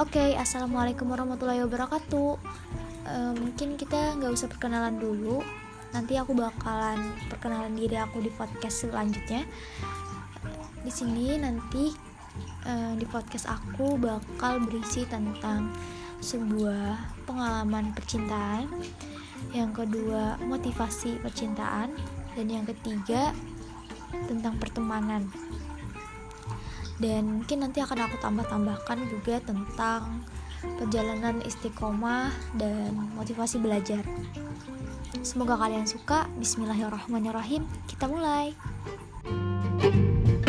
Oke, okay, assalamualaikum warahmatullahi wabarakatuh. Uh, mungkin kita nggak usah perkenalan dulu. Nanti aku bakalan perkenalan diri aku di podcast selanjutnya. Di sini nanti uh, di podcast aku bakal berisi tentang sebuah pengalaman percintaan, yang kedua motivasi percintaan, dan yang ketiga tentang pertemanan dan mungkin nanti akan aku tambah-tambahkan juga tentang perjalanan istiqomah dan motivasi belajar. Semoga kalian suka. Bismillahirrahmanirrahim. Kita mulai. thank you